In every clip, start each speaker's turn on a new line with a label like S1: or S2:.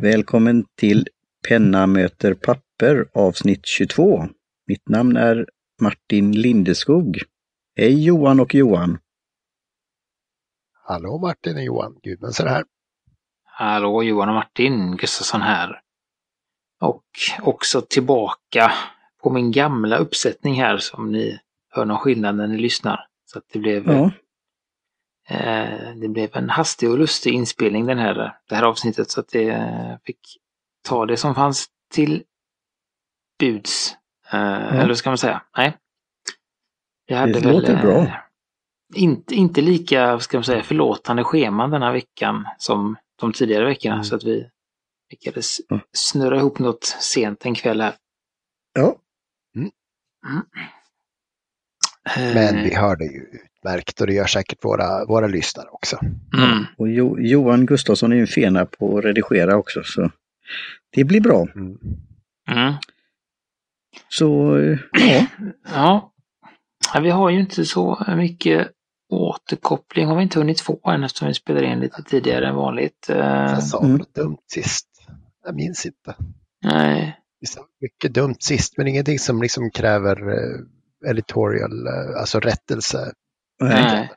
S1: Välkommen till Penna möter papper avsnitt 22. Mitt namn är Martin Lindeskog. Hej Johan och Johan!
S2: Hallå Martin och Johan, Gudmundsson här.
S3: Hallå Johan och Martin Gustafsson här. Och också tillbaka på min gamla uppsättning här som ni hör någon skillnad när ni lyssnar. Så att det blev
S1: Ja,
S3: det blev en hastig och lustig inspelning den här, det här avsnittet så att det eh, fick ta det som fanns till buds. Eh, Eller ska man säga? Nej. Jag hade
S1: Det
S3: väl,
S1: låter
S3: eh,
S1: bra.
S3: Inte, inte lika, ska man säga, förlåtande scheman den här veckan som de tidigare veckorna
S1: Mm.
S3: så att vi lyckades
S1: Mm.
S3: snurra ihop något sent en kväll här.
S1: ja.
S3: Eh,
S2: Men vi hör det ju utmärkt och det gör säkert våra, våra lyssnare också.
S3: mm.
S1: Och jo, Johan Gustafsson är ju en fena på att redigera också så det blir bra.
S2: Mm.
S3: Mm.
S1: Så eh, ja,
S3: Ja. ja, vi har ju inte så mycket återkoppling har vi inte hunnit få än eftersom vi spelar in lite tidigare än vanligt. Eh,
S2: Jag sa
S1: Mm.
S2: något dumt sist. Jag minns inte.
S3: nej,
S2: Vi sa mycket dumt sist men ingenting som liksom kräver eh, editorial, alltså rättelse.
S1: Nej.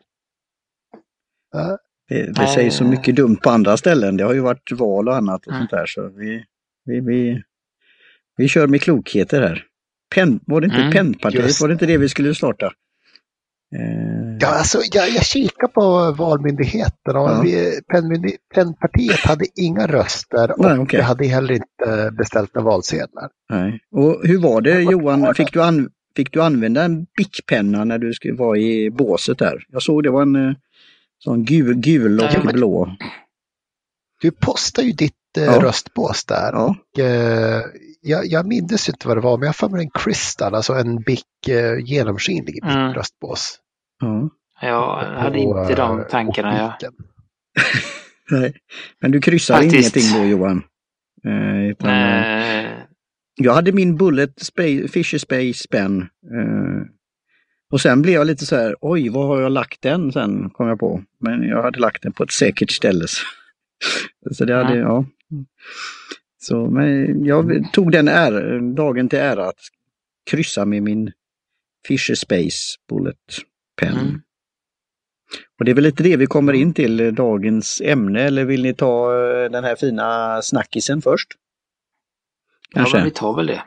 S2: Ja,
S1: det, det
S3: Nej.
S1: sägs så mycket dumt på andra ställen. Det har ju varit val och annat och
S3: Mm.
S1: sånt där så vi, vi, vi, vi kör med klokheter här. Pen, var det inte
S3: Mm,
S1: Pennpartiet?
S2: just
S1: Var det inte det vi skulle starta? Eh,
S2: Ja, alltså, jag, jag kikar på Valmyndigheten och
S1: Ja.
S2: vi, Pennmyndig- Pennpartiet hade inga röster och
S1: Nej, okej.
S2: vi hade heller inte beställt några valsedlar.
S1: Nej. Och hur var det Johan, fick du, an, fick du använda en bickpenna när du skulle vara i båset där? Jag såg det var en eh, sån gul, gul och
S3: men-
S1: blå.
S2: Du postade ju ditt eh,
S1: Ja.
S2: röstbås där.
S1: Ja,
S2: Och, eh, jag, jag minns inte vad det var, men jag har en Crystal, alltså en bick eh, genomskinlig bick
S3: Mm.
S2: röstbås.
S1: ja.
S3: Jag hade
S2: På,
S3: inte de
S2: eh,
S3: tankarna. Ja.
S1: Nej. Men du kryssar
S3: Faktiskt.
S1: ingenting då Johan? Eh, utan,
S3: Nej.
S1: Jag hade min Bullet Space, Fisher Space Pen. Eh, och sen blev jag lite så här, oj, var har jag lagt den sen, kom jag på. Men jag hade lagt den på ett säkert ställe. så det hade, ja. Så, men jag tog den är, dagen till ära att kryssa med min Fisher Space Bullet Pen.
S3: Mm.
S1: Och det är väl lite det vi kommer in till eh, dagens ämne, eller vill ni ta eh, den här fina snackisen först?
S3: Ja,
S1: Kanske?
S3: men vi tar väl det.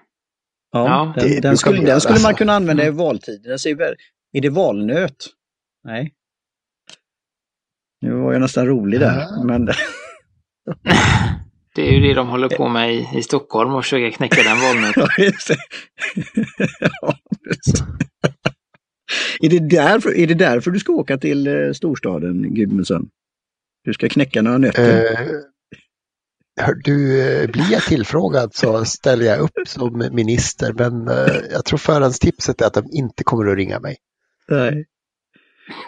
S1: Ja,
S3: Ja,
S2: det
S1: den,
S2: brukar
S1: den, skulle, den skulle man kunna använda i valtider. Den säger, väl- är det valnöt? Nej. Nu var jag nästan rolig där.
S2: Ja.
S1: Men,
S3: Det är ju det de håller på med i, i Stockholm och försöka knäcka den valnöten.
S1: ja, det. Ja, är, det därför, är det därför du ska åka till eh, storstaden, Gudmundsson? Du ska knäcka några nötter?
S2: Eh, hör du, eh, blir jag tillfrågad så ställer jag upp som minister, men eh, jag tror förhandstipset är att de inte kommer att ringa mig.
S1: Nej.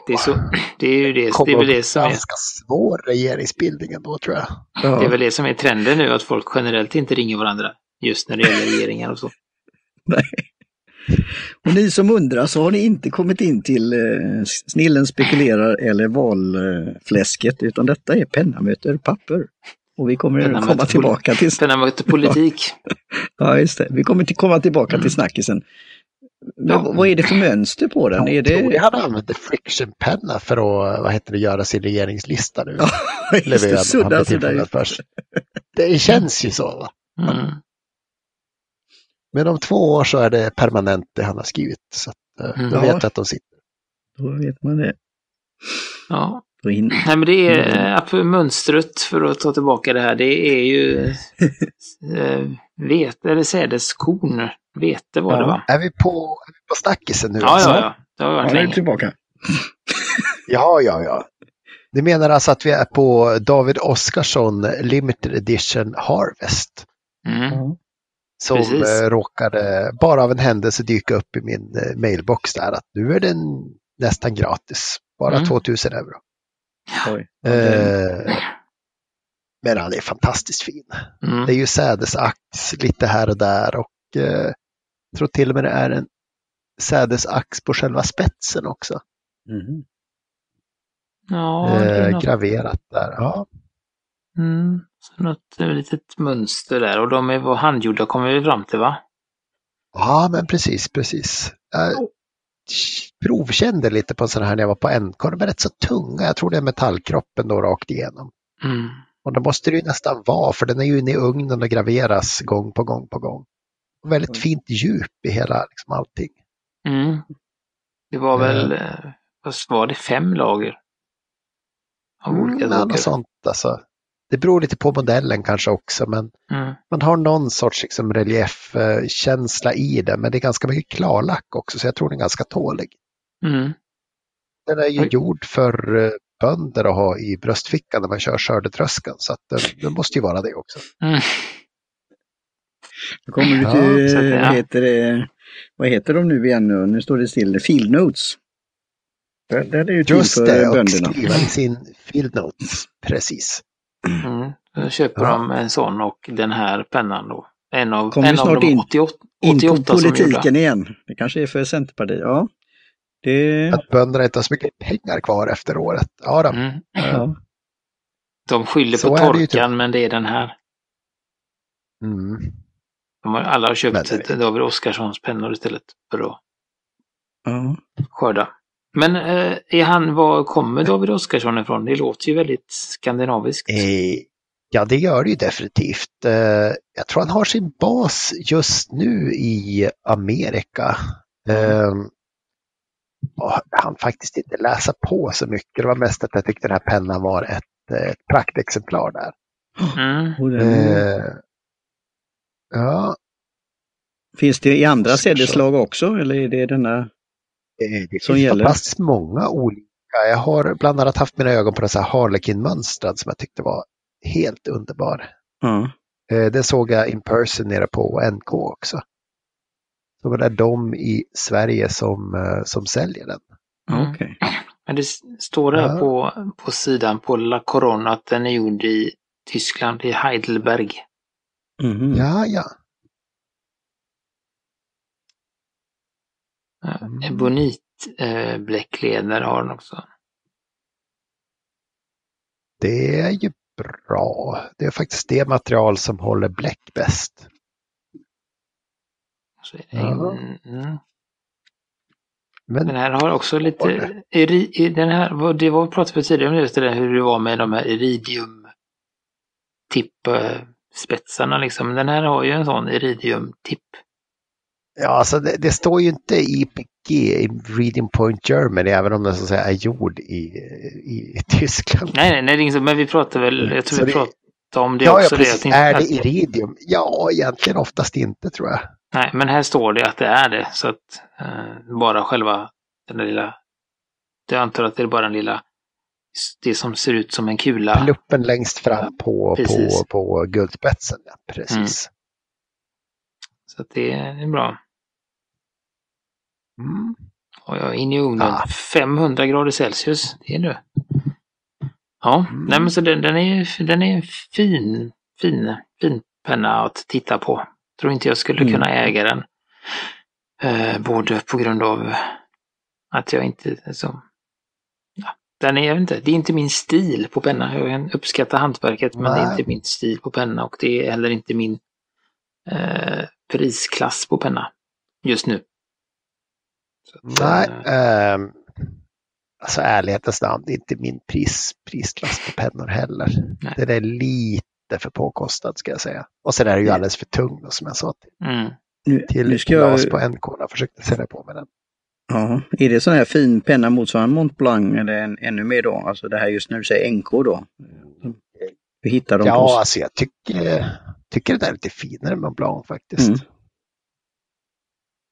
S3: Det är, så, det är ju det, det, är väl det som är,
S2: ganska svår regeringsbildning ändå tror jag.
S3: det är väl det som är trenden nu, att folk generellt inte ringer varandra. Just när det gäller regeringar och så.
S1: nej. Och ni som undrar så har ni inte kommit in till eh, Snillen spekulerar eller valfläsket utan detta är penna möter papper. Och vi kommer
S3: Penna
S1: komma tillbaka till
S3: Penna möter politik.
S1: Ja, just det. Vi kommer till komma tillbaka
S3: Mm.
S1: till snackisen. Men
S3: Ja.
S1: vad- är det för mönster på den? Är
S2: Jag tror
S1: det...
S2: jag hade använt frictionpenna för att vad heter det, göra sin regeringslista nu.
S1: Ja, just det.
S2: Levererade han
S1: Sudda,
S2: blev
S1: sudda.
S2: tillfrågad först. Det känns ju så. Va?
S3: Mm.
S2: Men om två år så är det permanent det han har skrivit. Så att, eh,
S3: Mm.
S2: då vet jag att de sitter.
S1: Då vet man det.
S3: Ja. Nej men det är
S1: Mm.
S3: för mönstret för att ta tillbaka det här. Det är ju äh, vete eller sädeskorn. Vete var det
S1: Ja.
S3: va?
S2: Är vi på, är vi på snackisen nu?
S3: Ja,
S2: alltså?
S3: ja, ja. Det har
S1: Ja,
S3: varit
S1: är
S3: länge.
S1: tillbaka.
S2: ja, ja, ja. Du menar alltså att vi är på David Oskarsson Limited Edition Harvest?
S3: Mm.
S1: Ja.
S2: Som
S3: Precis.
S2: eh, råkade bara av en händelse dyka upp i min eh, mailbox där att nu är den nästan gratis. Bara
S3: Mm.
S2: 2000 euro.
S1: Oj.
S2: Eh, men han är fantastiskt fin.
S3: Mm.
S2: Det är ju sädesax lite här och där och eh, jag tror till och med det är en sädesax på själva spetsen också.
S1: Mhm.
S3: Ja, det är
S2: eh,
S3: något,
S2: graverat där. Ja,
S3: mm, så något eh, litet mönster där och de är handgjorda kommer vi fram till va?
S2: ja men precis, precis. Jag provkände lite på sådana här när jag var på NK. De är rätt så tunga. Jag tror det är metallkroppen då rakt igenom.
S3: Mm.
S2: Och det måste det ju nästan vara för den är ju inne i ugnen och graveras gång på gång på gång. Och väldigt
S1: Mm.
S2: fint djup i hela liksom, allting.
S3: Mm. Det var väl, eh, vad var det, fem lager? Av olika
S2: Mm, något sånt alltså. Det beror lite på modellen kanske också men
S3: Mm.
S2: man har någon sorts liksom, reliefkänsla i det men det är ganska mycket klarlack också så jag tror den är ganska tålig.
S3: Mm.
S2: Den är ju
S3: Oj.
S2: gjord för eh, bönder att ha i bröstfickan när man kör skördetröskeln så att den, den måste ju vara det också.
S3: Mm.
S1: Då kommer vi
S2: Ja,
S1: till,
S3: ja.
S1: vad, heter det, vad heter de nu igen nu? Nu står det still. Field Notes. Där, där är ju
S2: Just
S1: för
S2: det, och
S1: bönderna.
S2: skriva i sin field notes. Precis.
S3: Mm. Då köper
S2: Ja.
S3: de en sån och den här pennan då. En av,
S1: Kommer
S3: en av
S1: snart
S3: de
S1: in-
S3: 88,
S1: In på
S3: 88
S1: politiken igen. Det kanske är för Centerpartiet. Ja. Det,
S2: Att bönderna inte har så mycket pengar kvar efter året. Ja, då.
S3: Mm.
S1: ja.
S3: De skyller
S2: Så
S3: på
S2: det typ.
S3: torkan men det är den här.
S2: Mm.
S3: De har, alla har köpt
S2: det
S3: David Oskarssons pennor istället för att
S1: ja.
S3: skörda. Men eh, är han, var kommer David Oskarsson ifrån? Det låter ju väldigt skandinaviskt.
S2: Eh, ja, det gör det ju definitivt. Eh, jag tror han har sin bas just nu i Amerika. Eh, och han faktiskt inte läsa på så mycket. Det var mest att jag tyckte den här pennan var ett, ett praktexemplar där.
S3: Mm.
S2: Eh, ja,
S1: Finns det i andra sädesslag också eller är det denna?
S2: Eh, Det
S1: Som
S2: finns
S1: gäller.
S2: fantastiskt många olika. Jag har bland annat haft mina ögon på den så här Harlequin-mönstrad som jag tyckte var helt underbar. Eh, Det såg jag in person nere på NK också. Så det är de i Sverige som, eh, som säljer den.
S3: Mm.
S1: Okej.
S3: Men det står här
S2: Ja.
S3: på, på sidan på La Corona att den är gjord i Tyskland, i Heidelberg.
S1: Mhm.
S2: Ja, ja. Mm.
S3: Ebonit eh, har den också.
S2: Det är ju bra. Det är faktiskt det material som håller bläck bäst.
S3: Så är det
S2: Ja.
S3: en- mm.
S2: Men
S3: Den här har också lite, iri, i- den här, det var vi pratade tidigare om just det där hur det var med de här iridium tipp eh, spetsarna liksom. Den här har ju en sån iridium tipp.
S2: Ja, alltså det, det står ju inte IPG i Reading Point Germany, även om den så att säga är gjord i, i, Tyskland.
S3: Nej, nej, nej, det är men vi pratar väl, jag tror
S2: Så
S3: vi
S2: det-
S3: pratade om det
S2: ja, ja,
S3: också.
S2: precis.
S3: det,
S2: är det iridium? Ja, egentligen oftast inte tror jag.
S3: Nej, men här står det att det är det. Så att eh, bara själva den där lilla, jag antar att det är bara den lilla, det som ser ut som en kula.
S2: Pluppen längst fram på,
S3: Precis.
S2: på, på guldspetsen. Ja, precis.
S3: Så att det är bra.
S2: Mm.
S3: Och jag är inne i ugnen.
S2: Ah.
S3: 500 grader Celsius, det är nu. Ja,
S2: Mm.
S3: nej men så den, den är den är fin, fin, fin penna att titta på. Tror inte jag skulle
S1: Mm.
S3: kunna äga den. Eh, både på grund av att jag inte, alltså, ja, den är, jag vet inte, det är inte min stil på penna. Jag uppskattar hantverket men det är
S2: Nej.
S3: inte min stil på penna och det är heller inte min eh, prisklass på penna just nu. Så att,
S2: Nej,
S3: eh,
S2: alltså ärlighetens namn, det är inte min pris, prisklass på pennor heller.
S3: Nej.
S2: Den är lite för påkostad ska jag säga. Och sen är det ju alldeles för tung då, som jag sa till,
S3: mm.
S1: Nu,
S2: till
S1: nu ska jag,
S2: på NK. Jag försökte sälja på med den.
S1: ja, är det sån här fin penna motsvarande Mont Blanc eller en, ännu mer då? Alltså det här just du säger NK då? Vi hittar dem
S2: Ja,
S1: på...
S2: alltså jag tycker, tycker det där är lite finare med Blanc faktiskt.
S1: Mm.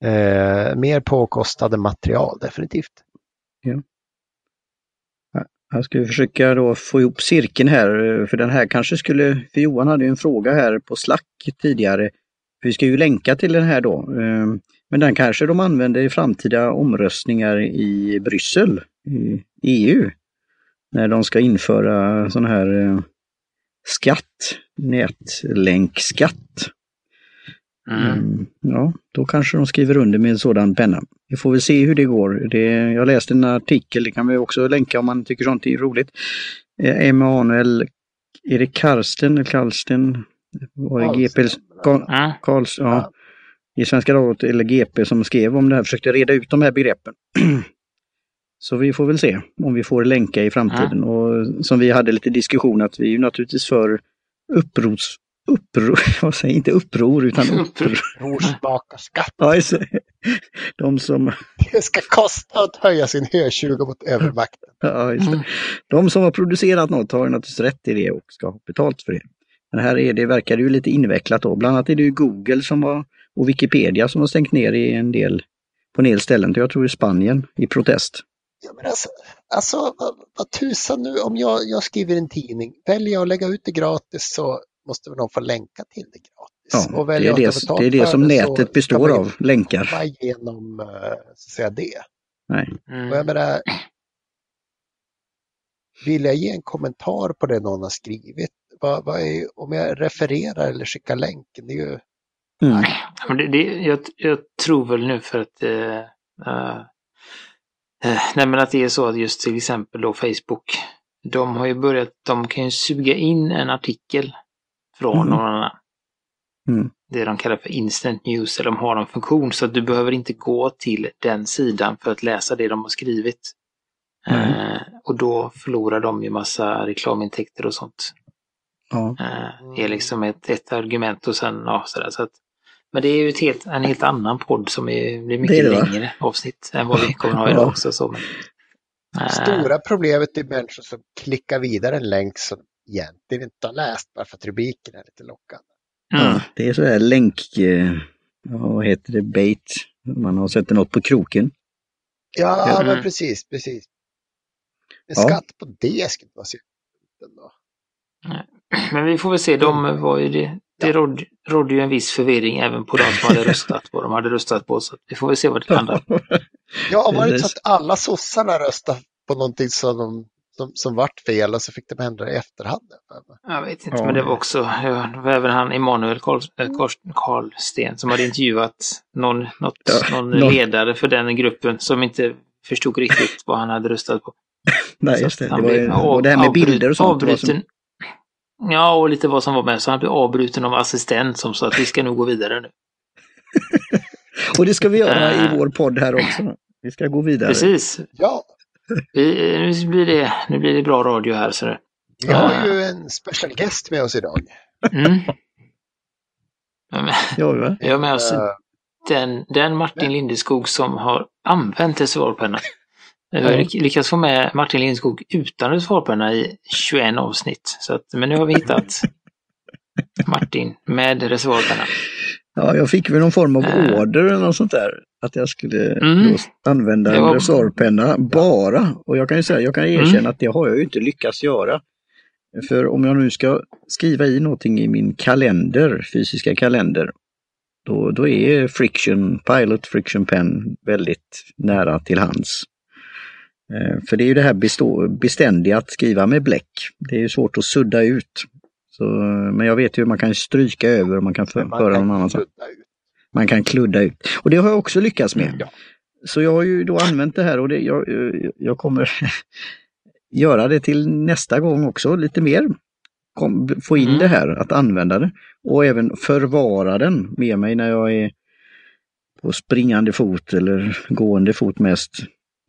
S2: Eh, mer påkostade material definitivt.
S1: Jag ska försöka då få ihop cirkeln här, för den här kanske skulle, för Johan hade ju en fråga här på Slack tidigare. Vi ska ju länka till den här då, ehm, men den kanske de använder i framtida omröstningar i Bryssel, i EU, när de ska införa sån här eh, skatt, nätlänkskatt.
S3: Mm.
S1: Mm, Ja, då kanske de skriver under med en sådan penna. Vi får väl se hur det går. Det, jag läste en artikel, det kan vi också länka om man tycker sånt är roligt. Eh, Emanuel, är det Karsten eller Karlsten? Var det GP? Karl-. Karls, ja,
S2: Ja.
S1: i Svenska Dagbladet eller GP som skrev om det här, försökte reda ut de här begreppen. Så vi får väl se om vi får länka i framtiden. Och som vi hade lite diskussion att vi är ju naturligtvis för upprors... Uppror, vad säger jag? inte uppror utan uppror.
S2: Rorsmakarskatt.
S1: Ja, just det. De som,
S2: Det ska kosta att höja sin hötjuga mot övermakten.
S1: ja, just det.
S3: Mm.
S1: De som har producerat något har naturligtvis rätt i det och ska ha betalt för det. Men här är det, verkar det ju lite invecklat då. Bland annat är det ju Google som har, och Wikipedia som har stängt ner i en del, på en del ställen. Jag tror i Spanien i protest.
S2: Ja, men alltså, alltså vad, vad tusan nu, om jag, jag skriver en tidning, väljer jag att lägga ut det gratis så måste väl någon få länka till det gratis.
S1: Ja,
S2: och
S1: det är det, det, är det som
S2: så
S1: nätet består av, länkar.
S2: igenom eh, så att säga det.
S1: Nej.
S3: Mm.
S2: Och jag menar, vill jag ge en kommentar på det någon har skrivit? Vad, vad är, om jag refererar eller skickar länken, det är ju
S1: Mm.
S3: Men det, det, jag, jag tror väl nu för att eh, eh, eh, nej men att det är så att just till exempel då Facebook, de har ju börjat, de kan ju suga in en artikel från
S1: Mm.
S3: någon annan.
S1: Mm.
S3: Det de kallar för instant news, eller de har en funktion så att du behöver inte gå till den sidan för att läsa det de har skrivit.
S1: Nej.
S3: Eh, och då förlorar de ju massa reklamintäkter och sånt.
S1: Ja.
S3: Eh, är liksom ett, ett argument och sen ja, sådär. Så att, men det är ju ett helt, en helt annan podd som är, blir mycket
S1: Det är det, va?
S3: längre avsnitt än vad vi kommer ha idag också. Så, men, eh,
S2: Stora problemet är människor som klickar vidare en länk som egentligen inte har läst bara för att rubriken är lite lockande.
S3: mm,
S1: Ja, det är så här länk, eh, ja, vad heter det, bait. Man har sett något på kroken.
S2: Ja,
S3: Ja.
S2: men
S3: Mm.
S2: precis, precis. En
S1: Ja.
S2: skatt på det skulle inte vara då.
S3: men vi får väl se, de var ju det. Det rådde, rådde ju en viss förvirring även på de som hade röstat, vad de hade röstat på. Så vi får väl se vad det landar.
S2: Ja, var det så att alla sossarna röstade på någonting som, de, som, som vart fel och så fick de ändra i efterhand?
S3: Jag vet inte,
S1: Ja.
S3: men det var också, det var även han Emanuel Karl, äh, Karl- Karlsten som hade intervjuat någon, något,
S1: Ja,
S3: någon
S1: någon-
S3: ledare för den gruppen som inte förstod riktigt vad han hade röstat på.
S1: Nej, just det. Det
S3: han
S1: var ju,
S3: blev
S1: och det här med
S3: avbryt-
S1: bilder och sånt.
S3: Avbruten. Ja, och lite vad som var med. Så han blev avbruten av assistent som sa att vi ska nog gå vidare nu.
S1: Som, och det ska vi göra i vår podd här också. Vi ska gå vidare.
S3: Precis.
S2: Ja,
S3: nu, blir det, nu blir det bra radio här. Så
S2: vi har ju en special guest med oss idag.
S3: Mm. Vi har med oss den, den Martin Lindeskog som har använt reservoarpenna. Vi har lyckats få med Martin Lindeskog utan reservoarpenna i 21 avsnitt. Så att, men nu har vi hittat Martin med reservoarpenna.
S1: Ja, jag fick väl någon form av
S3: Äh.
S1: order eller något sånt där. Att jag skulle
S3: Mm.
S1: använda en
S3: var-
S1: reservoarpenna bara. Och jag kan ju säga, jag kan erkänna
S3: Mm.
S1: att det har jag ju inte lyckats göra. För om jag nu ska skriva i någonting i min kalender, fysiska kalender, då, då är Friction, Pilot Friction Pen väldigt nära till hands. Eh, För det är ju det här bestå, beständiga att skriva med bläck. Det är ju svårt att sudda ut. Så, men jag vet ju hur man kan stryka över och man kan föra någon annanstans. Man kan kludda ut. Och det har jag också lyckats med.
S2: Ja.
S1: Så jag har ju då använt det här och det, jag, eh, jag kommer göra det till nästa gång också lite mer. Kom, få in
S3: Mm.
S1: det här, att använda det. Och även förvara den med mig när jag är på springande fot eller gående fot mest.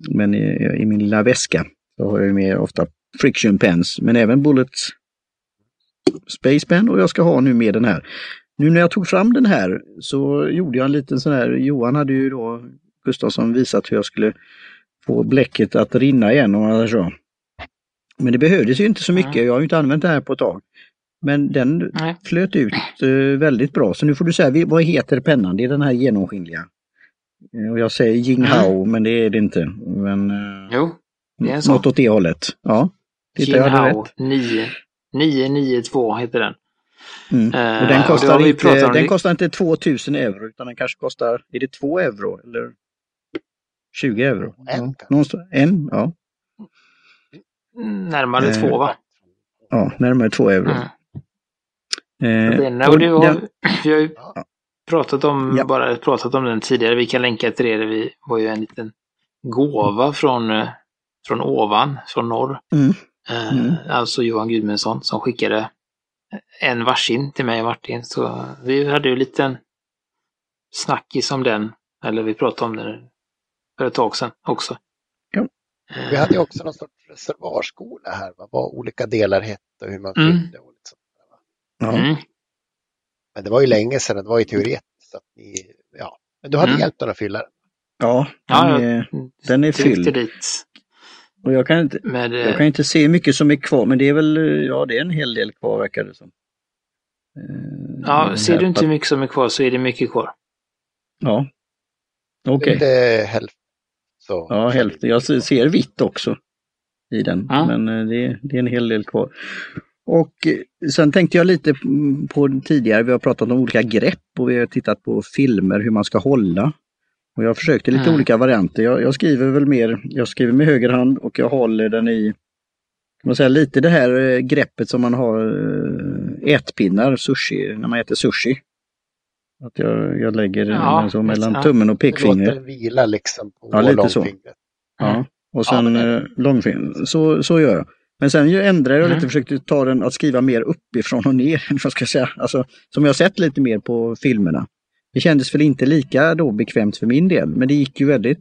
S1: Men i, i min lilla väska så har jag med ofta friction pens men även bullets space pen och jag ska ha nu med den här. Nu när jag tog fram den här så gjorde jag en liten sån här, Johan hade ju då Gustafsson visat hur jag skulle få bläcket att rinna igen om man så. Men det behövdes ju inte så mycket, jag har ju inte använt det här på ett tag. Men den
S3: Nej.
S1: flöt ut eh, väldigt bra. Så nu får du säga, vad heter pennan? Det är den här genomskinliga. Eh, Och jag säger Jinghao, men det är det inte. Men eh,
S3: Jo, det är sån.
S1: något åt det hållet. Ja, rätt.
S3: 9, 992 heter den.
S1: Mm.
S3: Eh,
S1: Och den
S3: och det
S1: kostar,
S3: vi
S1: inte, den
S3: Det-
S1: kostar inte 2000 euro utan den kanske kostar, är det 2 euro eller 20 euro?
S2: En
S1: ja. en, ja.
S3: Närmare
S1: Eh,
S3: två va?
S1: ja, närmare 2 euro.
S3: Mm.
S1: Eh,
S3: Den,
S1: och
S3: och du har,
S1: den-
S3: vi har ju pratat om,
S1: Ja.
S3: bara pratat om den tidigare. Vi kan länka till det. Det var ju en liten gåva från, eh, från ovan, från norr.
S1: Mm.
S3: Eh,
S1: Mm.
S3: Alltså Johan Gudmundsson som skickade en varsin till mig och Martin. Så vi hade ju en liten snackis om den. Eller vi pratade om den för ett tag sedan också.
S1: Ja.
S3: Eh,
S2: Vi hade ju också någon sorts reservarskola här, va? vad olika delar hette och hur man
S3: Mm.
S2: fyllde. Och lite sånt där, va?
S1: Ja.
S3: Mm.
S2: Men det var ju länge sedan, det var ju teoretiskt. Så att ni, ja. Men du hade
S3: Mm.
S2: hjälpt den att fylla den.
S1: Ja, den
S3: ja.
S1: är, den är fylld.
S3: dit
S1: Och jag kan, inte,
S3: med...
S1: jag kan inte se mycket som är kvar, men det är väl, ja det är en hel del kvar verkar det som. Eh,
S3: Ja, ser
S1: här
S3: du inte hur mycket som är kvar så är det mycket kvar.
S1: Ja. Okej.
S2: Inte hälften. Så.
S1: Ja, hälften. Jag ser- vitt också i den,
S3: Ja.
S1: men eh, det, det är en hel del kvar. Och eh, sen tänkte jag lite på tidigare, vi har pratat om olika grepp och vi har tittat på filmer, hur man ska hålla. Och jag försökte lite
S3: Mm.
S1: olika varianter. Jag, jag skriver väl mer, jag skriver med höger hand och jag håller den i, kan man säga, lite det här eh, greppet som man har eh, ätpinnar, sushi, när man äter sushi. Att jag, jag lägger
S3: Ja,
S1: den så mellan
S3: ja.
S1: tummen och
S2: låter
S1: pekfingret.
S2: vila liksom på
S1: Ja, lite så.
S2: långfingret.
S1: Ja, och
S2: Ja,
S1: sen
S2: men-
S1: eh, långfilm. Så, så gör jag. Men sen ändrade jag
S3: Mm.
S1: lite, försökte ta den att skriva mer uppifrån och ner. Vad ska jag säga? Alltså, som jag sett lite mer på filmerna. Det kändes väl inte lika då bekvämt för min del, men det gick ju väldigt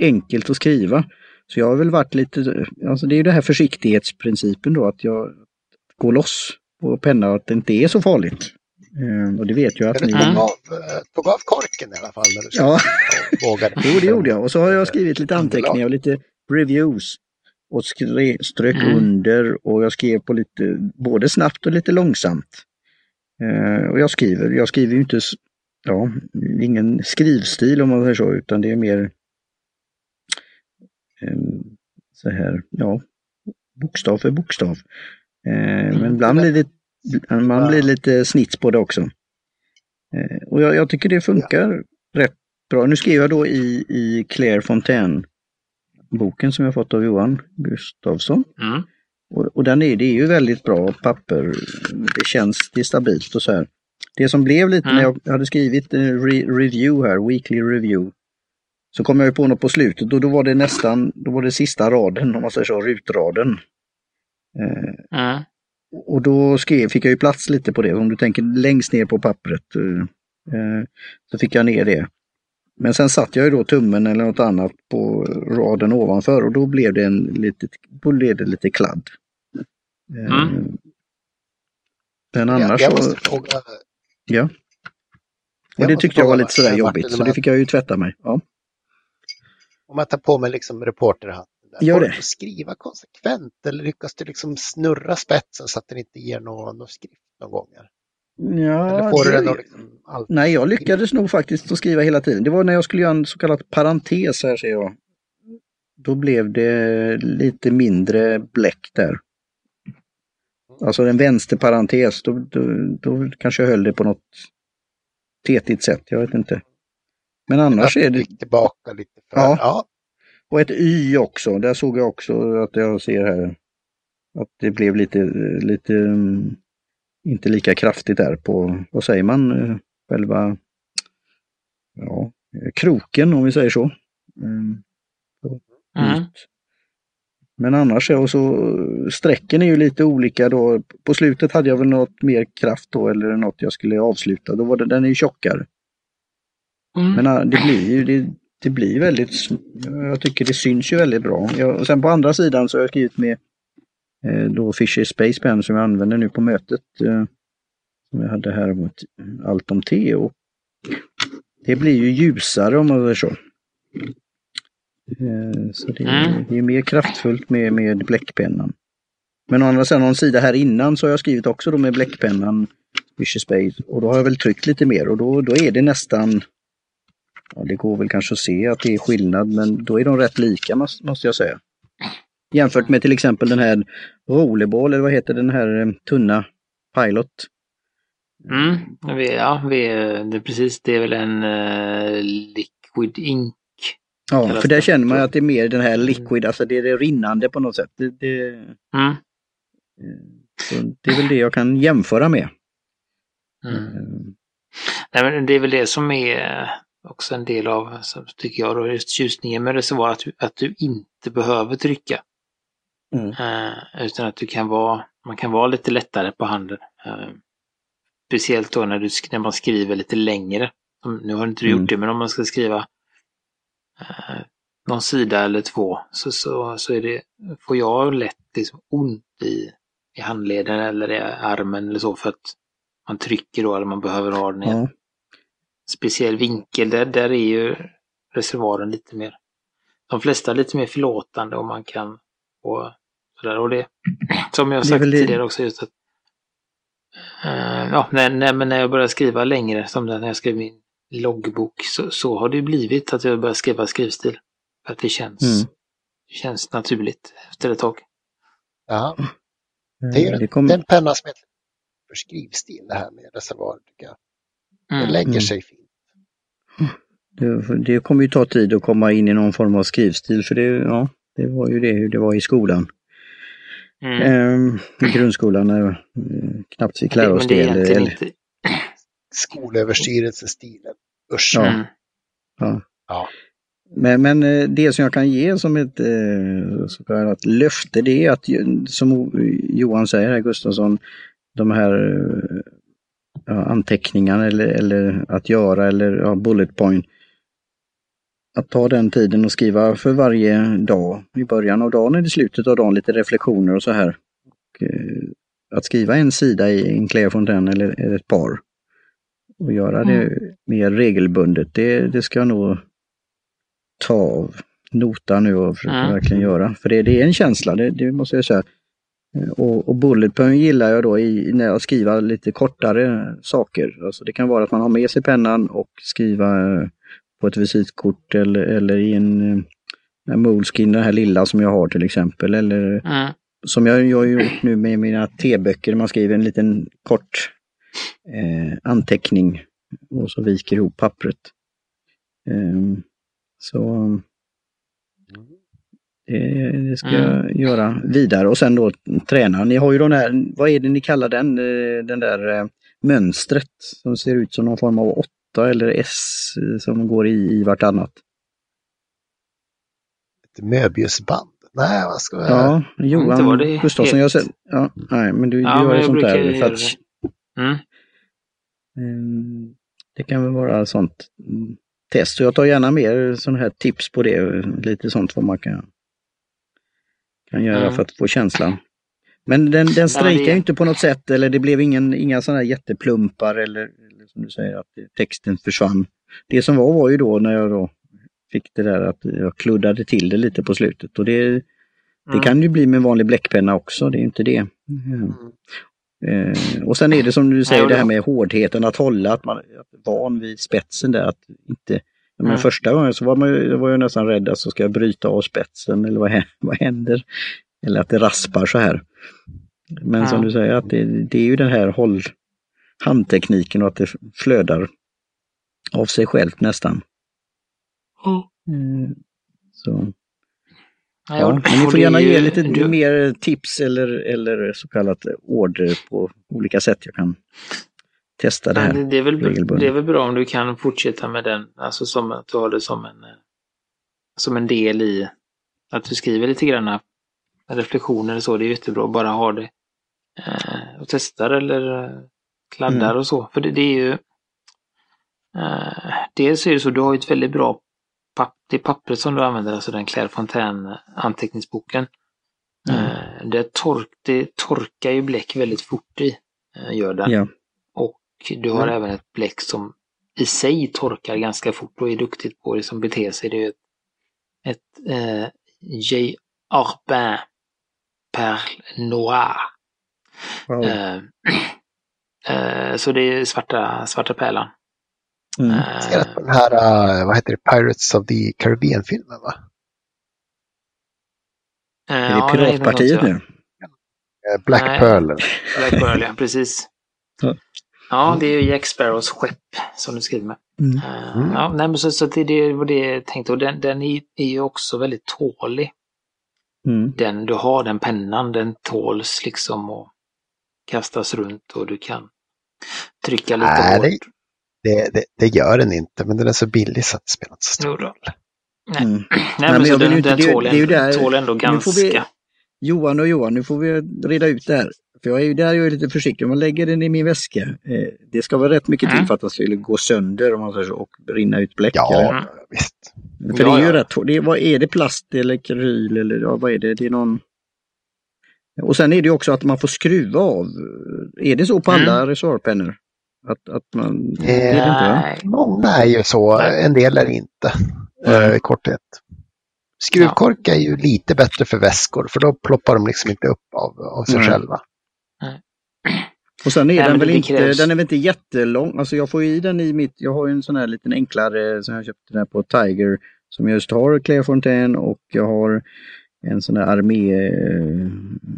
S1: enkelt att skriva. Så jag har väl varit lite, alltså det är ju det här försiktighetsprincipen då, att jag går loss på penna och att det inte är så farligt. Eh, och det vet jag att ni...
S2: tog, av, eh, tog av korken i alla fall när du
S1: Ja.
S2: och vågade.
S1: Jo, det gjorde jag. Och så har jag skrivit lite anteckningar och lite reviews. Och strök
S3: Mm.
S1: under och jag skrev på lite, både snabbt och lite långsamt. Eh, och jag skriver, jag skriver ju inte, ja, ingen skrivstil om man säger så, utan det är mer eh, så här, ja, bokstav för bokstav. Eh, men ibland blir det, man blir lite snits på det också. Eh, och jag, jag tycker det funkar rätt bra. Nu skriver jag då i, i Claire Fontaine boken som jag fått av Johan Gustafsson.
S3: Mm.
S1: Och, och den är, det är ju väldigt bra papper. Det känns, det är stabilt och så här. Det som blev lite
S3: Mm.
S1: när jag hade skrivit en re, review här, weekly review, så kom jag ju på något på slutet och då var det nästan, då var det sista raden, om man säger så, rutraden. Eh,
S3: Mm.
S1: och då skrev, fick jag ju plats lite på det. Om du tänker längst ner på pappret eh, eh, så fick jag ner det. Men sen satt jag ju då tummen eller något annat på raden ovanför och då blev det, en lite, då blev det lite kladd. Eh,
S3: Mm.
S1: Men
S2: Jag,
S1: annars
S2: jag
S1: så,
S2: måste fråga.
S1: Ja. Och det tyckte jag var lite sådär jobbigt så det fick jag ju tvätta mig. Ja.
S2: Om jag tar på mig liksom reporterhatten. Där.
S1: Gör det.
S2: skriva konsekvent eller lyckas du liksom snurra spetsen så att den inte ger någon, någon skrift någon gång?
S1: Ja, det-
S2: liksom
S1: Nej, jag lyckades nog faktiskt att skriva hela tiden. Det var när jag skulle göra en så kallad parentes här ser jag. Då blev det lite mindre bläck där. Alltså en vänsterparentes, då, då, då kanske jag höll det på något tetigt sätt, jag vet inte. Men annars är det,
S2: gick tillbaka lite för...
S1: Ja.
S2: ja.
S1: och ett Y också, där såg jag också att jag ser här att det blev lite, lite mm, inte lika kraftigt där på, vad säger man, eh, själva ja, kroken om vi säger så. Mm.
S3: Mm.
S1: Men annars och så strecken är ju lite olika då. På slutet hade jag väl något mer kraft då eller något jag skulle avsluta. Då var det, den är ju tjockare.
S3: Mm.
S1: Men äh, det blir ju det, det blir väldigt, jag tycker det syns ju väldigt bra. Jag, och sen på andra sidan så har jag skrivit med eh, då Fisher Space Pen som jag använder nu på mötet. Eh, som jag hade här mot allt om te och det blir ju ljusare om man säger så. Eh, så det,
S3: Mm.
S1: det är mer kraftfullt med, med bläckpennan. Men å andra sidan, någon sida här innan så har jag skrivit också då med bläckpennan Fisher Space och då har jag väl tryckt lite mer och då, då är det nästan Ja, det går väl kanske att se att det är skillnad, men då är de rätt lika måste jag säga. Jämfört med till exempel den här Rollerball, eller vad heter den här eh, tunna Pilot.
S3: Mm. Vi, ja, vi, det är precis. Det är väl en eh, liquid ink.
S1: Ja, för där känner man att det är mer den här liquid, alltså det är det rinnande på något sätt. Det, det,
S3: Mm.
S1: så det är väl det jag kan jämföra med.
S3: Mm.
S1: Eh,
S3: Nej, men det är väl det som är också en del av, så tycker jag, då, just tjusningen med reservoar, att, du- att du inte behöver trycka.
S1: Mm.
S3: Eh, utan att du kan vara, man kan vara lite lättare på handen. Speciellt då när, du, när man skriver lite längre. Nu har inte du
S1: Mm.
S3: gjort det, men om man ska skriva någon sida eller två så, så, så är det, får jag lätt liksom ont i, i handleden eller i armen eller så för att man trycker då eller man behöver ha den i en
S1: Ja.
S3: speciell vinkel. Där, där är ju reservoaren lite mer, de flesta lite mer förlåtande och man kan och sådär. Och det, som jag
S1: är
S3: sagt
S1: det-
S3: tidigare också, just att eh, ja, när, när, men när jag började skriva längre, som när jag skrev min loggbok, så, så har det blivit att jag börjar skriva skrivstil. För att det känns,
S1: Mm.
S3: det känns naturligt efter ett tag.
S2: Ja, det är
S1: Det
S2: ju
S1: kom,
S2: den penna som heter för skrivstil det här med reservoar. Det
S3: Mm.
S2: lägger
S1: Mm.
S2: sig fint.
S1: det, det kommer ju ta tid att komma in i någon form av skrivstil för det, ja, det var ju det hur det var i skolan.
S3: Mm.
S1: Ehm, I grundskolan när eh, knappt fick lära
S3: Det-
S1: oss det.
S3: det
S1: eller.
S2: Skolöverstyrelsestilen. Usch.
S3: Mm.
S1: ja.
S2: Ja.
S1: Men, men eh, det som jag kan ge som ett eh, så kallat löfte det är att som Johan säger här Gustafsson, de här eh, ja, anteckningarna eller, eller att göra eller ja, bullet point. Att ta den tiden och skriva för varje dag i början av dagen eller i slutet av dagen lite reflektioner och så här. Och, att skriva en sida i en Claire Fontaine eller, eller ett par och göra det mer regelbundet, det, det ska jag nog ta av nota nu och försöka
S3: Mm.
S1: verkligen göra. För det, det är en känsla, det, det måste jag säga. Eh, Och, och bullet point gillar jag då i, när jag skriver lite kortare saker. Alltså det kan vara att man har med sig pennan och skriva eh, på ett visitkort eller, eller i en, eh, en Moleskine, den här lilla som jag har till exempel. Eller
S3: Mm.
S1: som jag, jag har gjort nu med mina T-böcker, man skriver en liten kort eh, anteckning och så viker ihop pappret. Ehm, så det, det ska jag göra vidare och sen då träna. Ni har ju den här, vad är det ni kallar den, eh, den där eh, mönstret som ser ut som någon form av åtta eller S eh, som går i, i vartannat.
S2: Ett Möbiusband. Nej, vad ska jag...
S1: Ja, Johan
S3: var det
S1: Gustafsson, jag ser, ja, nej men du, du
S3: Ja,
S1: gör
S3: men
S1: sånt där. För att.
S3: Mm.
S1: Ehm, Det kan väl vara sånt mm, test. Jag tar gärna mer sådana här tips på det. Lite sånt vad man kan, kan göra
S3: Mm.
S1: för att få känslan. Men den, den strejkar ju inte på något sätt eller det blev ingen, inga sådana här jätteplumpar eller, eller som du säger att texten försvann. Det som var var ju då när jag då fick det där att jag kluddade till det lite på slutet. Och det, det
S3: Mm.
S1: kan ju bli med vanlig bläckpenna också, det är inte det. Mm. Eh, och sen är det som du säger
S3: och
S1: det här med hårdheten att hålla, att man är van vid spetsen där. Att inte, men
S3: Mm.
S1: Första gången så var man var jag nästan rädd att så ska jag bryta av spetsen eller vad, vad händer? Eller att det raspar så här. Men som
S3: Ja.
S1: du säger, att det, det är ju den här håll, handtekniken och att det flödar av sig självt nästan. Mm. Så.
S3: Ja,
S1: men ni får gärna ge lite
S3: du-
S1: mer tips eller, eller så kallat order på olika sätt jag kan testa det här.
S3: det, det, är väl, det är väl bra om du kan fortsätta med den, alltså som att du har det som en, eh, som en del i att du skriver lite grann reflektioner och så. Det är jättebra att bara ha det eh, och testar eller eh, kladdar
S1: Mm.
S3: och så. För det, det är ju eh, dels är det så, du har ju ett väldigt bra papp, det pappret som du använder, alltså den Claire Fontaine anteckningsboken.
S1: Mm.
S3: Eh, det, tork, det torkar ju bläck väldigt fort i, eh, gör den.
S1: Ja.
S3: Och du har
S2: Mm.
S3: även ett bläck som i sig torkar ganska fort och är duktigt på det som beter sig. Det är ett, ett eh, J. Arbin Perle Noir.
S1: Wow.
S3: Eh, eh, så det är svarta, svarta pärlan.
S1: Mm.
S2: Ser att på den här, eh, vad heter det, Pirates of the Caribbean-filmen va?
S3: eh,
S1: Är det
S3: ja,
S1: Piratpartiet nu?
S2: Black
S3: Nej.
S2: Pearl.
S3: Black Pearl, ja, precis.
S1: Ja.
S3: Ja, det är ju Jack Sparrows skepp som du skriver med.
S1: Mm.
S2: Mm.
S3: Ja, nej, men så, så det, det var det jag tänkte. Och den, den är, är ju också väldigt tålig.
S1: Mm.
S3: Den du har, den pennan, den tåls liksom och kastas runt och du kan trycka lite
S2: Nej,
S3: hårt.
S2: Det, Det, gör den inte, men den är så billig så att det spelar inte så stor roll.
S3: Nej,
S1: Mm.
S3: Nej,
S1: men
S3: men så den,
S1: ju inte-
S3: den
S1: det-
S3: tål,
S1: det är ju
S3: ändå,
S1: där-
S3: tål ändå
S1: nu får
S3: ganska.
S1: vi- Johan och Johan, nu får vi reda ut det här. För jag är ju där jag är lite försiktig. Om man lägger den i min väska, eh, det ska vara rätt mycket till
S3: Mm.
S1: för att den skulle gå sönder om man säger så, och rinna ut bläck.
S2: Ja,
S1: eller?
S2: visst.
S1: För det är
S3: Ja,
S1: ju
S3: ja.
S1: rätt det är, vad Är det plast eller kryl eller ja, vad är det? Det är någon... Och sen är det ju också att man får skruva av. Är det så på
S3: Mm.
S1: alla reservoarpennor? Att, att man... det är det inte.
S2: Många är ju så, en del är inte. eh, I korthet. Skruvkork är ju lite bättre för väskor för då ploppar de liksom inte upp av, av sig
S1: Nej.
S2: själva.
S1: Och sen är
S3: Nej,
S1: den väl
S3: det
S1: inte,
S3: krävs-
S1: den är väl inte jättelång. Alltså jag får i den i mitt, jag har ju en sån här liten enklare som jag köpte där på Tiger som just har Clairefontaine och jag har en sån där armé eh,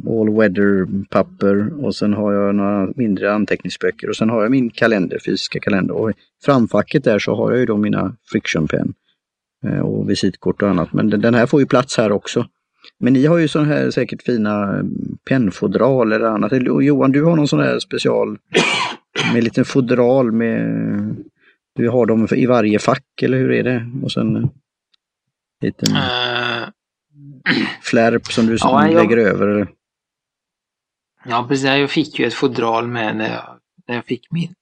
S1: all weather papper och sen har jag några mindre anteckningsböcker och sen har jag min kalender, fysiska kalender och i framfacket där så har jag ju då mina friction pen eh, och visitkort och annat. Men den, här får ju plats här också. Men ni har ju sådana här säkert fina eh, pennfodral eller annat. Johan, du har någon sån här special med liten fodral med... Du har dem i varje fack eller hur är det? Och sen liten
S3: Uh,
S1: flärp som du
S3: Ja, jag-
S1: lägger över.
S3: Ja, precis. Jag fick ju ett fodral med när jag, när jag fick min,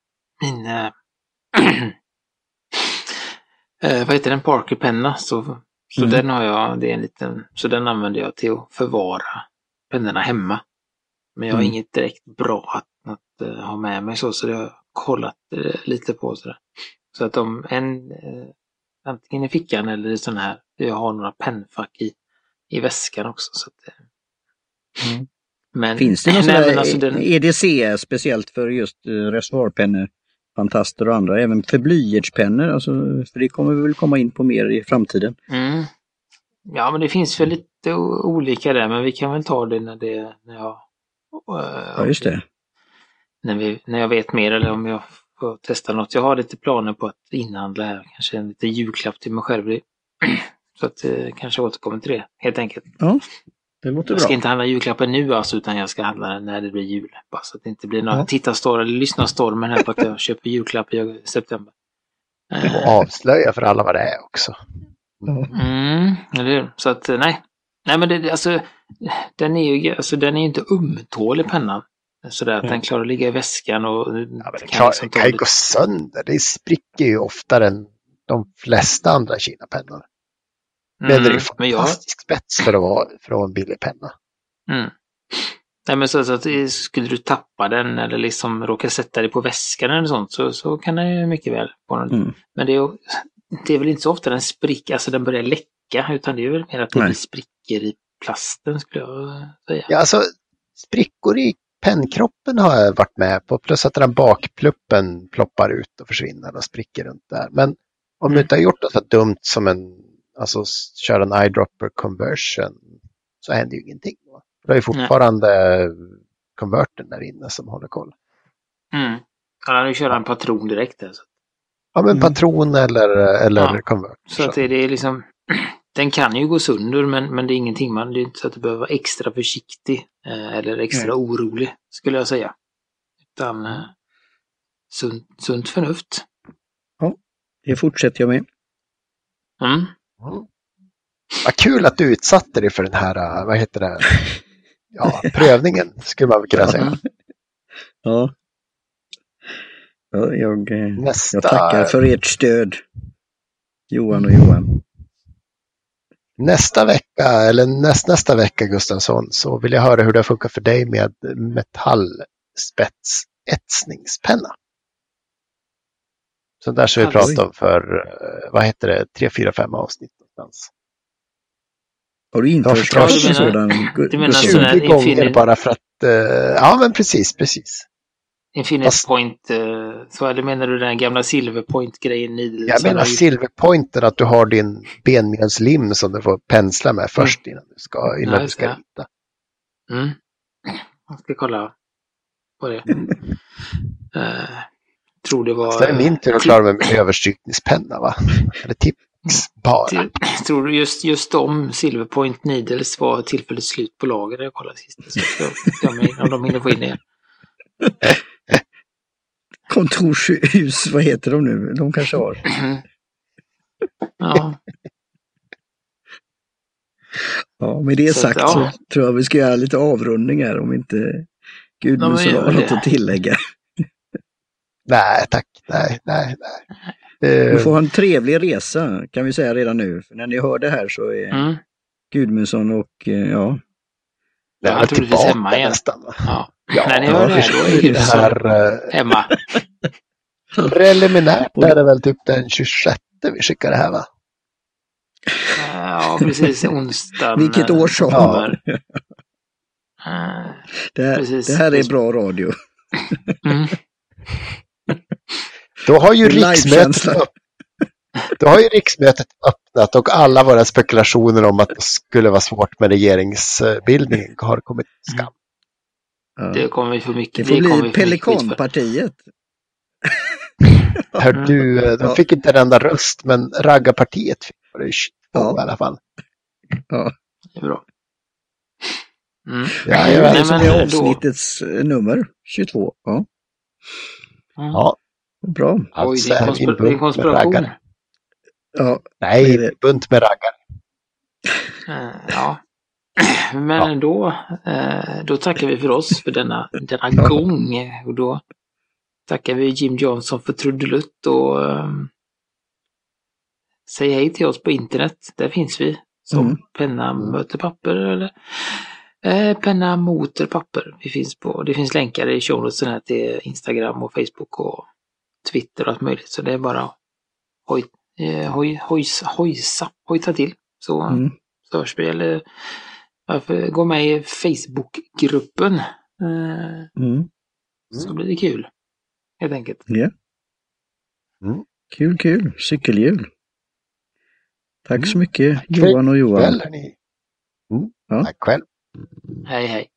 S3: min eh, eh, vad heter den, Parker-penna. Så, så
S1: Mm.
S3: den har jag, det är en liten, så den använder jag till att förvara pennorna hemma. Men jag har
S1: Mm.
S3: inget direkt bra att, att eh, ha med mig så, så det har jag kollat eh, lite på. Så, där. så att om en, eh, antingen i fickan eller i sån här, jag har några pennfack i, i väskan också. Så att, eh,
S1: Mm.
S3: men,
S1: Finns det någon
S3: nej, men alltså den,
S1: EDC speciellt för just eh, reservoarpennor? Fantaster och andra, även för blyertspennor, alltså, för det kommer vi väl komma in på mer i framtiden.
S3: Mm. Ja, men det finns väl lite olika där, men vi kan väl ta det när det, när jag... eh,
S1: Ja, just det.
S3: När, vi, när jag vet mer eller om jag får testa något. Jag har lite planer på att inhandla här, kanske en liten julklapp till mig själv. Så att eh, kanske återkommer till det, helt enkelt.
S1: Det låter
S3: Jag ska
S1: bra.
S3: inte handla julklappen nu alltså, utan jag ska handla den när det blir jul. Bara så att det inte blir några
S1: Ja.
S3: tittarstorm eller lyssnarstormen här på att jag köper julklapp i september. Eh,
S2: Och avslöja för alla vad det är också.
S3: Mm, eller hur? Så att eh, nej. Nej men det, alltså, den är ju alltså, den är inte ömtålig pennan. Sådär att den klarar att ligga i väskan och
S2: Ja, men det
S3: kan liksom
S2: kan ju gå sönder. Det spricker ju oftare än de flesta andra Kina-pennor. Men det är
S3: Mm, men jag,
S2: fantastisk spets för att vara, en billig penna.
S3: mm. Nej men så, så att eh, skulle du tappa den eller liksom råka sätta dig på väskan eller sånt så, så kan den ju mycket väl få den.
S1: Mm.
S3: Men det är, det är väl inte så ofta den spricker, alltså den börjar läcka utan det är väl mer att det blir sprickor i plasten skulle jag säga.
S2: Ja, alltså sprickor i pennkroppen har jag varit med på. Plus att den bakpluppen ploppar ut och försvinner och spricker runt där. Men om du
S3: Mm.
S2: inte har gjort något så dumt som en, alltså köra en eyedropper conversion så händer ju ingenting. Va? Har ju fortfarande konverten där inne som håller koll.
S3: Mm. Ja, nu kör han patron direkt där. Så.
S2: Ja, men
S1: Mm.
S2: patron eller, eller
S3: Ja,
S2: convert.
S3: Så att det, det är liksom, den kan ju gå sönder men, men det är ingenting man, det är inte så att du behöver vara extra försiktig eh, eller extra
S1: Nej.
S3: orolig skulle jag säga. Utan eh, sunt, sunt förnuft.
S1: Det fortsätter jag med.
S3: Mm.
S2: Mm. Vad kul att du utsatte dig för den här, äh, vad heter det, ja, prövningen skulle man kunna säga.
S1: Ja. ja jag, eh,
S2: Nästa,
S1: jag tackar för ert stöd. Johan och Johan.
S2: nästa vecka, eller näst, nästa vecka Gustafsson, så vill jag höra hur det funkar för dig med metallspetsetsningspenna. Så där ska vi
S3: Oj.
S2: prata om för, eh, vad heter det, tre, fyra, fem avsnitt någonstans.
S1: Har du en
S3: Ja, du menar-
S1: sådan?
S3: du menar
S1: Gustav?
S3: sån här
S2: 20 gånger
S3: infinite-
S2: bara för att, eh, ja men precis, precis.
S3: Infinite
S2: Fast-
S3: point, eh, så eller menar du den gamla silverpoint-grejen? i-
S2: Jag
S3: som
S2: menar silverpointen, att du har din benmjölslim som du får pensla med först innan du ska, innan
S3: Ja,
S2: du ska rita.
S3: Mm. Jag ska kolla på det. Eh, tror det var...
S2: Så är det min tur att klara mig med överstrykningspenna va? Eller tips bara.
S3: Till, tror du just, just de Silverpoint Needles var tillfälligt slut på lager när jag kollade sist. Så om de hinner få in det.
S1: kontorshus, vad heter de nu? De kanske har.
S3: Ja,
S1: Ja, med det
S3: Så att,
S1: sagt
S3: ja.
S1: så tror jag vi ska göra lite avrundning här om inte
S3: Ja, gör
S1: har något att tillägga.
S2: Nej, tack. Nej, nej, nej.
S1: Du
S2: Eh,
S1: får ha en trevlig resa kan vi säga redan nu. För när ni hör det här så är
S3: mm.
S1: Gudmundsson och eh, ja,
S2: jag är
S3: troligtvis hemma igen.
S2: nästan.
S3: ja.
S2: Ja,
S3: När ni
S1: ja,
S3: hör det här är
S2: Det här,
S3: hemma.
S2: preliminärt är det väl typ den 26 vi skickar det här va?
S3: Ja, precis. Onsdagen.
S1: Vilket år
S3: kommer. Eh,
S1: det här,
S3: Precis.
S1: det här är bra radio.
S3: Mm.
S2: Då har ju riksmötet, då har ju riksmötet öppnat och alla våra spekulationer om att det skulle vara svårt med regeringsbildning har kommit till skam.
S1: Ja.
S3: Det kommer vi få mycket.
S1: Det får bli
S3: för.
S1: Pelikanpartiet.
S2: Hör du, de
S1: Ja.
S2: fick inte en enda röst, men raggarpartiet fick det ju 22
S1: Ja.
S2: i alla fall.
S3: Det är bra. Mm.
S2: Ja,
S1: Det är
S2: ja,
S1: det är avsnittets eh, nummer, 22. Ja,
S3: Mm.
S2: Ja,
S1: bra.
S3: Oj, det är en, det är en
S2: bunt med
S3: konspiration.
S1: Ja,
S2: Nej,
S1: Vad är det?
S2: bunt med raggare.
S3: Eh, Ja. Men
S2: Ja.
S3: ändå, eh, då tackar vi för oss för denna, denna
S1: Ja.
S3: gång. Och då tackar vi Jim Johnson för trudelutt och eh, säg hej till oss på internet. Där finns vi. Som
S1: Mm.
S3: penna möter papper eller eh, penna moter papper. Vi finns på, det finns länkar i show notesen här till Instagram och Facebook och Twitter och allt möjligt. Så det är bara att hoj, eh, hoj, hojsa, hojsa, hojta till. Så
S1: mm.
S3: så hörs vi. Eller varför gå med i Facebookgruppen. Eh,
S1: Mm.
S3: Så blir det kul. Helt enkelt.
S1: Ja.
S2: Mm.
S1: Kul, kul. Cykelhjul. Tack
S2: Mm.
S1: så mycket
S2: Tack
S1: Johan och Johan.
S2: Kväll. Mm.
S1: Ja.
S2: Tack själv.
S3: Hej hej.